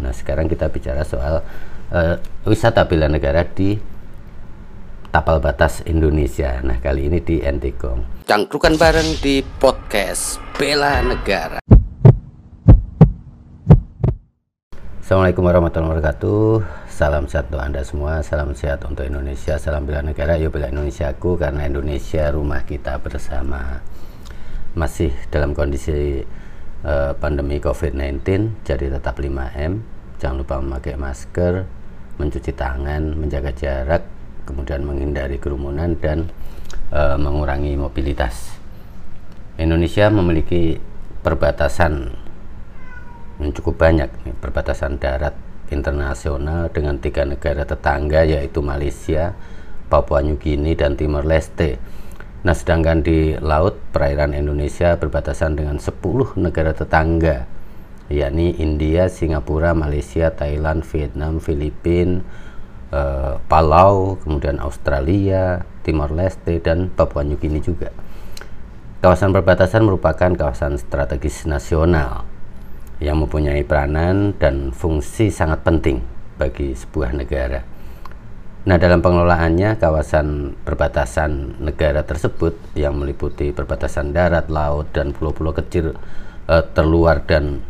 Nah, sekarang kita bicara soal uh, wisata bela negara di tapal batas Indonesia. Nah, kali ini di Entikong. Cangkrukan bareng di podcast Bela Negara. Assalamualaikum warahmatullahi wabarakatuh. Salam sehat untuk Anda semua. Salam sehat untuk Indonesia. Salam bela negara. Yuk bela Indonesiaku karena Indonesia rumah kita bersama. Masih dalam kondisi uh, pandemi COVID-19, jadi tetap 5M. Jangan lupa memakai masker, mencuci tangan, menjaga jarak, kemudian menghindari kerumunan dan uh, mengurangi mobilitas. Indonesia memiliki perbatasan yang cukup banyak, perbatasan darat internasional dengan tiga negara tetangga yaitu Malaysia, Papua New Guinea dan Timor Leste. Nah, sedangkan di laut perairan Indonesia berbatasan dengan 10 negara tetangga yakni India, Singapura, Malaysia, Thailand, Vietnam, Filipina, uh, Palau, kemudian Australia, Timor Leste, dan Papua New Guinea juga. Kawasan perbatasan merupakan kawasan strategis nasional yang mempunyai peranan dan fungsi sangat penting bagi sebuah negara. Nah, dalam pengelolaannya, kawasan perbatasan negara tersebut yang meliputi perbatasan darat, laut, dan pulau-pulau kecil uh, terluar dan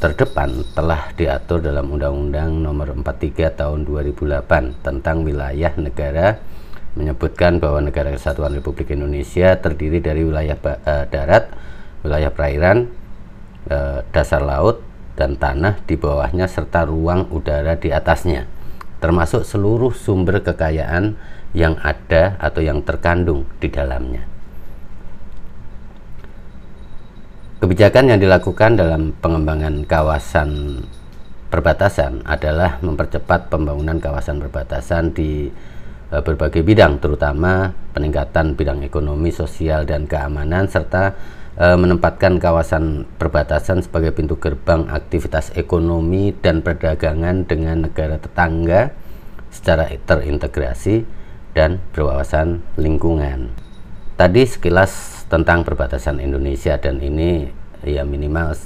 terdepan telah diatur dalam Undang-Undang Nomor 43 Tahun 2008 tentang wilayah negara menyebutkan bahwa negara kesatuan Republik Indonesia terdiri dari wilayah uh, darat, wilayah perairan, uh, dasar laut dan tanah di bawahnya serta ruang udara di atasnya termasuk seluruh sumber kekayaan yang ada atau yang terkandung di dalamnya. Kebijakan yang dilakukan dalam pengembangan kawasan perbatasan adalah mempercepat pembangunan kawasan perbatasan di e, berbagai bidang, terutama peningkatan bidang ekonomi, sosial, dan keamanan, serta e, menempatkan kawasan perbatasan sebagai pintu gerbang aktivitas ekonomi dan perdagangan dengan negara tetangga secara terintegrasi dan berwawasan lingkungan. Tadi sekilas tentang perbatasan Indonesia dan ini ya minimal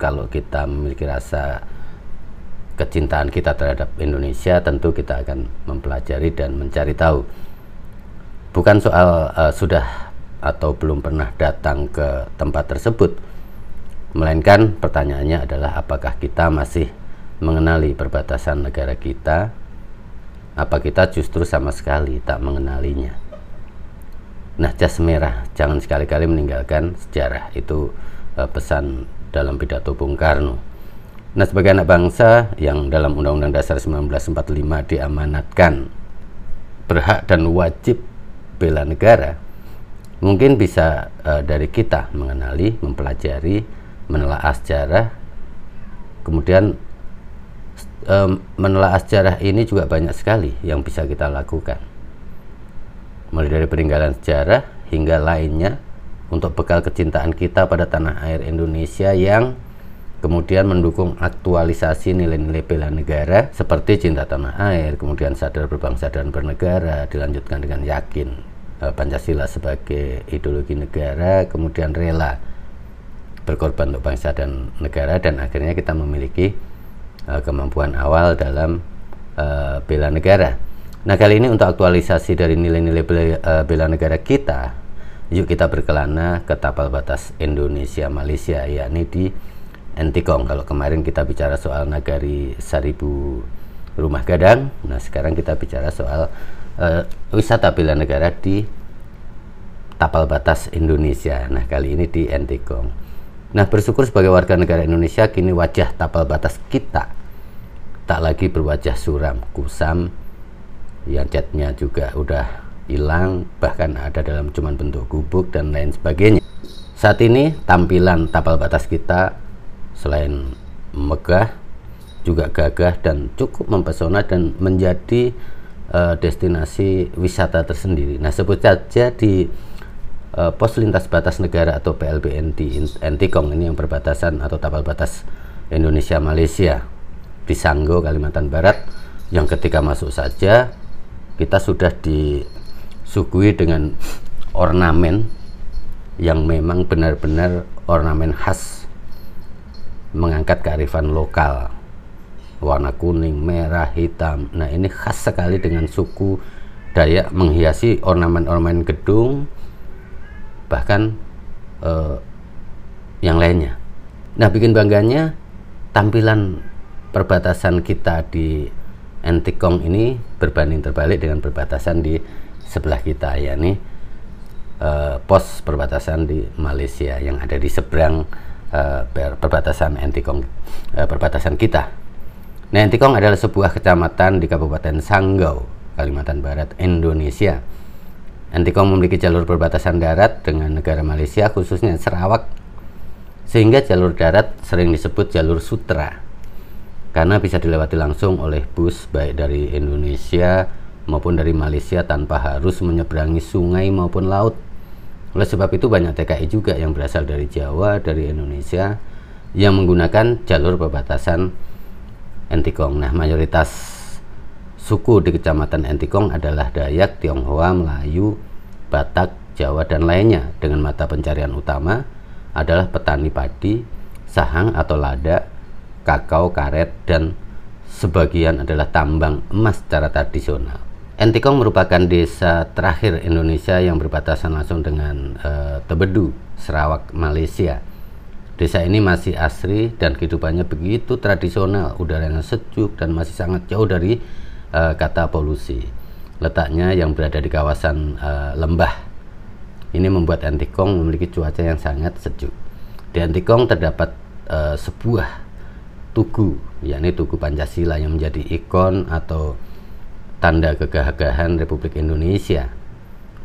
kalau kita memiliki rasa kecintaan kita terhadap Indonesia tentu kita akan mempelajari dan mencari tahu bukan soal uh, sudah atau belum pernah datang ke tempat tersebut melainkan pertanyaannya adalah apakah kita masih mengenali perbatasan negara kita apa kita justru sama sekali tak mengenalinya Nah, jas merah, jangan sekali-kali meninggalkan sejarah. Itu uh, pesan dalam pidato Bung Karno. Nah, sebagai anak bangsa yang dalam Undang-Undang Dasar 1945 diamanatkan berhak dan wajib bela negara, mungkin bisa uh, dari kita mengenali, mempelajari, menelaah sejarah, kemudian um, menelaah sejarah ini juga banyak sekali yang bisa kita lakukan. Mulai dari peninggalan sejarah hingga lainnya untuk bekal kecintaan kita pada tanah air Indonesia yang kemudian mendukung aktualisasi nilai-nilai bela negara seperti cinta tanah air, kemudian sadar berbangsa dan bernegara, dilanjutkan dengan yakin eh, Pancasila sebagai ideologi negara, kemudian rela berkorban untuk bangsa dan negara dan akhirnya kita memiliki uh, kemampuan awal dalam uh, bela negara. Nah kali ini untuk aktualisasi dari nilai-nilai bela, uh, bela negara kita, yuk kita berkelana ke tapal batas Indonesia Malaysia yakni di Entikong. Kalau kemarin kita bicara soal nagari seribu rumah gadang, nah sekarang kita bicara soal uh, wisata bela negara di tapal batas Indonesia. Nah kali ini di Entikong. Nah bersyukur sebagai warga negara Indonesia kini wajah tapal batas kita tak lagi berwajah suram, kusam, yang catnya juga udah hilang bahkan ada dalam cuman bentuk gubuk dan lain sebagainya saat ini tampilan tapal batas kita selain megah juga gagah dan cukup mempesona dan menjadi uh, destinasi wisata tersendiri. Nah, sebut saja di uh, pos lintas batas negara atau PLBN di Entikong ini yang berbatasan atau tapal batas Indonesia Malaysia di Sanggo Kalimantan Barat yang ketika masuk saja kita sudah disuguhi dengan ornamen yang memang benar-benar ornamen khas mengangkat kearifan lokal warna kuning, merah, hitam. Nah ini khas sekali dengan suku Dayak menghiasi ornamen-ornamen gedung bahkan uh, yang lainnya. Nah bikin bangganya tampilan perbatasan kita di Entikong ini berbanding terbalik dengan perbatasan di sebelah kita yakni uh, pos perbatasan di Malaysia yang ada di seberang uh, perbatasan Entikong uh, perbatasan kita. Nah, Entikong adalah sebuah kecamatan di Kabupaten Sanggau, Kalimantan Barat, Indonesia. Entikong memiliki jalur perbatasan darat dengan negara Malaysia khususnya Sarawak sehingga jalur darat sering disebut jalur sutra karena bisa dilewati langsung oleh bus baik dari Indonesia maupun dari Malaysia tanpa harus menyeberangi sungai maupun laut. Oleh sebab itu banyak TKI juga yang berasal dari Jawa, dari Indonesia yang menggunakan jalur perbatasan Entikong. Nah, mayoritas suku di Kecamatan Entikong adalah Dayak, Tionghoa, Melayu, Batak, Jawa dan lainnya dengan mata pencarian utama adalah petani padi, sahang atau lada, kakao, karet, dan sebagian adalah tambang emas secara tradisional. Entikong merupakan desa terakhir Indonesia yang berbatasan langsung dengan uh, Tebedu, Sarawak, Malaysia. Desa ini masih asri dan kehidupannya begitu tradisional, udaranya sejuk dan masih sangat jauh dari uh, kata polusi. Letaknya yang berada di kawasan uh, lembah ini membuat Antikong memiliki cuaca yang sangat sejuk. Di Antikong terdapat uh, sebuah tugu, yakni Tugu Pancasila yang menjadi ikon atau tanda kegagahan Republik Indonesia.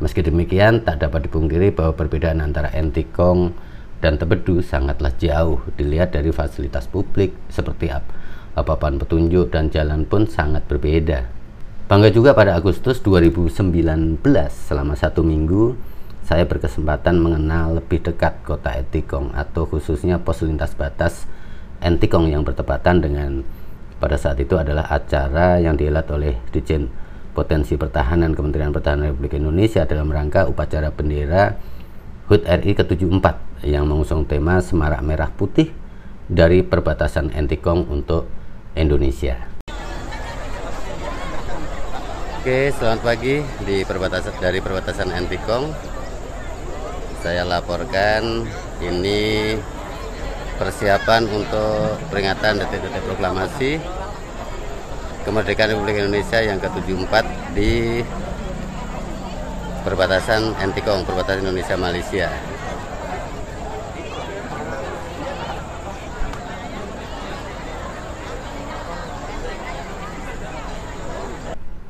Meski demikian, tak dapat dipungkiri bahwa perbedaan antara Entikong dan Tebedu sangatlah jauh dilihat dari fasilitas publik seperti apa papan petunjuk dan jalan pun sangat berbeda. Bangga juga pada Agustus 2019 selama satu minggu saya berkesempatan mengenal lebih dekat kota Etikong atau khususnya pos lintas batas Entikong yang bertepatan dengan pada saat itu adalah acara yang dihelat oleh Dijen Potensi Pertahanan Kementerian Pertahanan Republik Indonesia dalam rangka upacara bendera HUT RI ke-74 yang mengusung tema Semarak Merah Putih dari perbatasan Entikong untuk Indonesia. Oke, selamat pagi di perbatasan dari perbatasan Entikong saya laporkan ini persiapan untuk peringatan detik-detik proklamasi kemerdekaan Republik Indonesia yang ke-74 di perbatasan Entikong, perbatasan Indonesia Malaysia.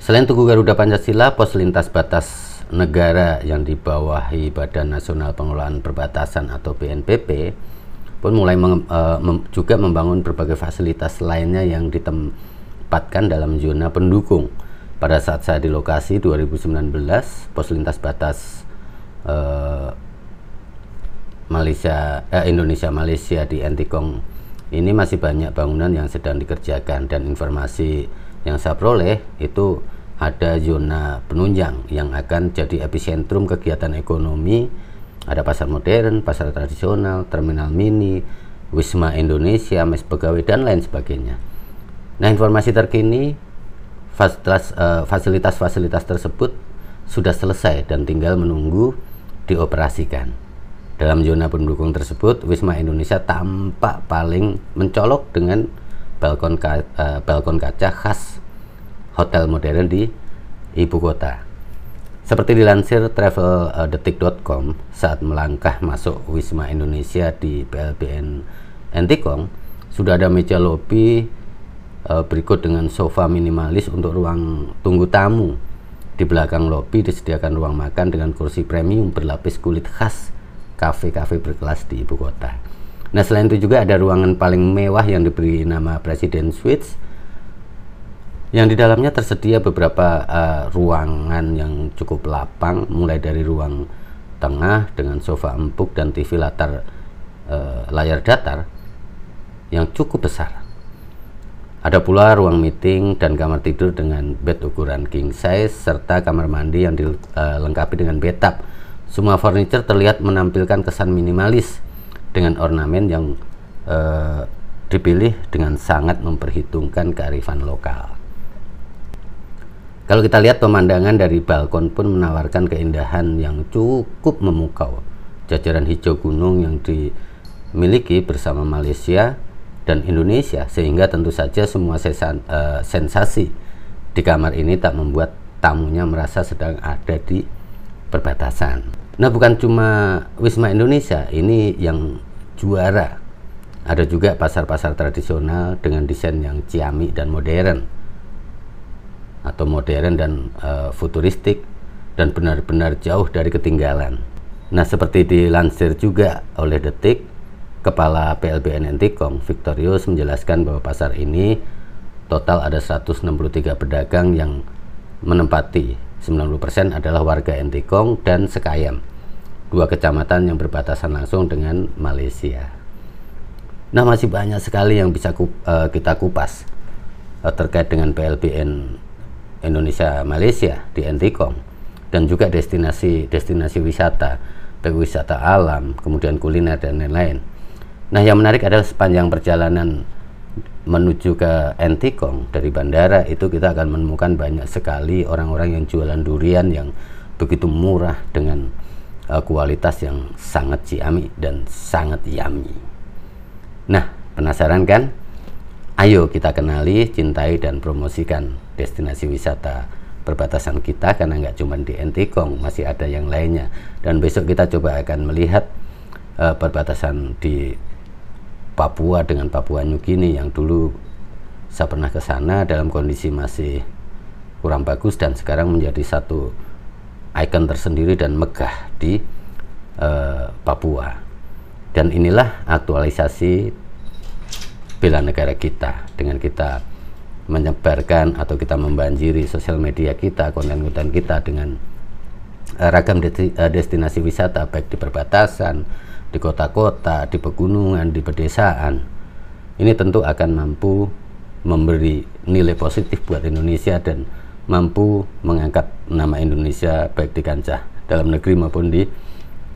Selain Tugu Garuda Pancasila, pos lintas batas negara yang dibawahi Badan Nasional Pengelolaan Perbatasan atau BNPB pun mulai uh, mem, juga membangun berbagai fasilitas lainnya yang ditempatkan dalam zona pendukung. Pada saat saya di lokasi 2019, pos lintas batas uh, Malaysia eh, Indonesia Malaysia di Entikong ini masih banyak bangunan yang sedang dikerjakan dan informasi yang saya peroleh itu ada zona penunjang yang akan jadi epicentrum kegiatan ekonomi ada pasar modern, pasar tradisional, terminal mini, Wisma Indonesia, mes pegawai dan lain sebagainya. Nah, informasi terkini eh, fasilitas-fasilitas tersebut sudah selesai dan tinggal menunggu dioperasikan. Dalam zona pendukung tersebut, Wisma Indonesia tampak paling mencolok dengan balkon, ka, uh, balkon kaca khas hotel modern di ibu kota. Seperti dilansir traveldetik.com saat melangkah masuk Wisma Indonesia di PLBN Entikong, sudah ada meja lobi uh, berikut dengan sofa minimalis untuk ruang tunggu tamu. Di belakang lobi disediakan ruang makan dengan kursi premium berlapis kulit khas kafe-kafe berkelas di ibu kota. Nah, selain itu juga ada ruangan paling mewah yang diberi nama Presiden Suites yang di dalamnya tersedia beberapa uh, ruangan yang cukup lapang, mulai dari ruang tengah dengan sofa empuk dan TV latar uh, layar datar yang cukup besar. Ada pula ruang meeting dan kamar tidur dengan bed ukuran king size serta kamar mandi yang dilengkapi dengan bathtub. Semua furniture terlihat menampilkan kesan minimalis dengan ornamen yang uh, dipilih dengan sangat memperhitungkan kearifan lokal. Kalau kita lihat pemandangan dari balkon pun menawarkan keindahan yang cukup memukau. Jajaran hijau gunung yang dimiliki bersama Malaysia dan Indonesia sehingga tentu saja semua sesan, uh, sensasi di kamar ini tak membuat tamunya merasa sedang ada di perbatasan. Nah, bukan cuma Wisma Indonesia, ini yang juara ada juga pasar-pasar tradisional dengan desain yang ciamik dan modern atau modern dan uh, futuristik dan benar-benar jauh dari ketinggalan. Nah, seperti dilansir juga oleh Detik, Kepala PLBN Ntkong Victorius menjelaskan bahwa pasar ini total ada 163 pedagang yang menempati 90% adalah warga Ntkong dan Sekayam, dua kecamatan yang berbatasan langsung dengan Malaysia. Nah masih banyak sekali yang bisa ku, uh, kita kupas uh, terkait dengan PLBN Indonesia Malaysia di Ntkong dan juga destinasi-destinasi wisata, baik wisata alam, kemudian kuliner dan lain-lain. Nah yang menarik adalah sepanjang perjalanan menuju ke Ntkong dari bandara itu kita akan menemukan banyak sekali orang-orang yang jualan durian yang begitu murah dengan uh, kualitas yang sangat ciami dan sangat yummy. Nah, penasaran kan? Ayo kita kenali, cintai, dan promosikan destinasi wisata perbatasan kita karena nggak cuma di Ntkong, masih ada yang lainnya. Dan besok kita coba akan melihat uh, perbatasan di Papua dengan Papua New Guinea yang dulu saya pernah ke sana dalam kondisi masih kurang bagus dan sekarang menjadi satu ikon tersendiri dan megah di uh, Papua. Dan inilah aktualisasi bela negara kita dengan kita menyebarkan atau kita membanjiri sosial media kita, konten-konten kita dengan uh, ragam uh, destinasi wisata baik di perbatasan, di kota-kota, di pegunungan, di pedesaan. Ini tentu akan mampu memberi nilai positif buat Indonesia dan mampu mengangkat nama Indonesia baik di kancah dalam negeri maupun di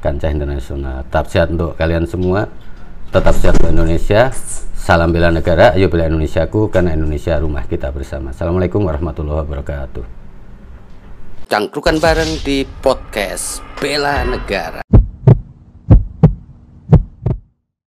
kancah internasional. Tetap sehat untuk kalian semua. Tetap sehat untuk Indonesia. Salam bela negara, ayo bela Indonesiaku karena Indonesia rumah kita bersama. Assalamualaikum warahmatullahi wabarakatuh. Cangkrukan bareng di podcast Bela Negara.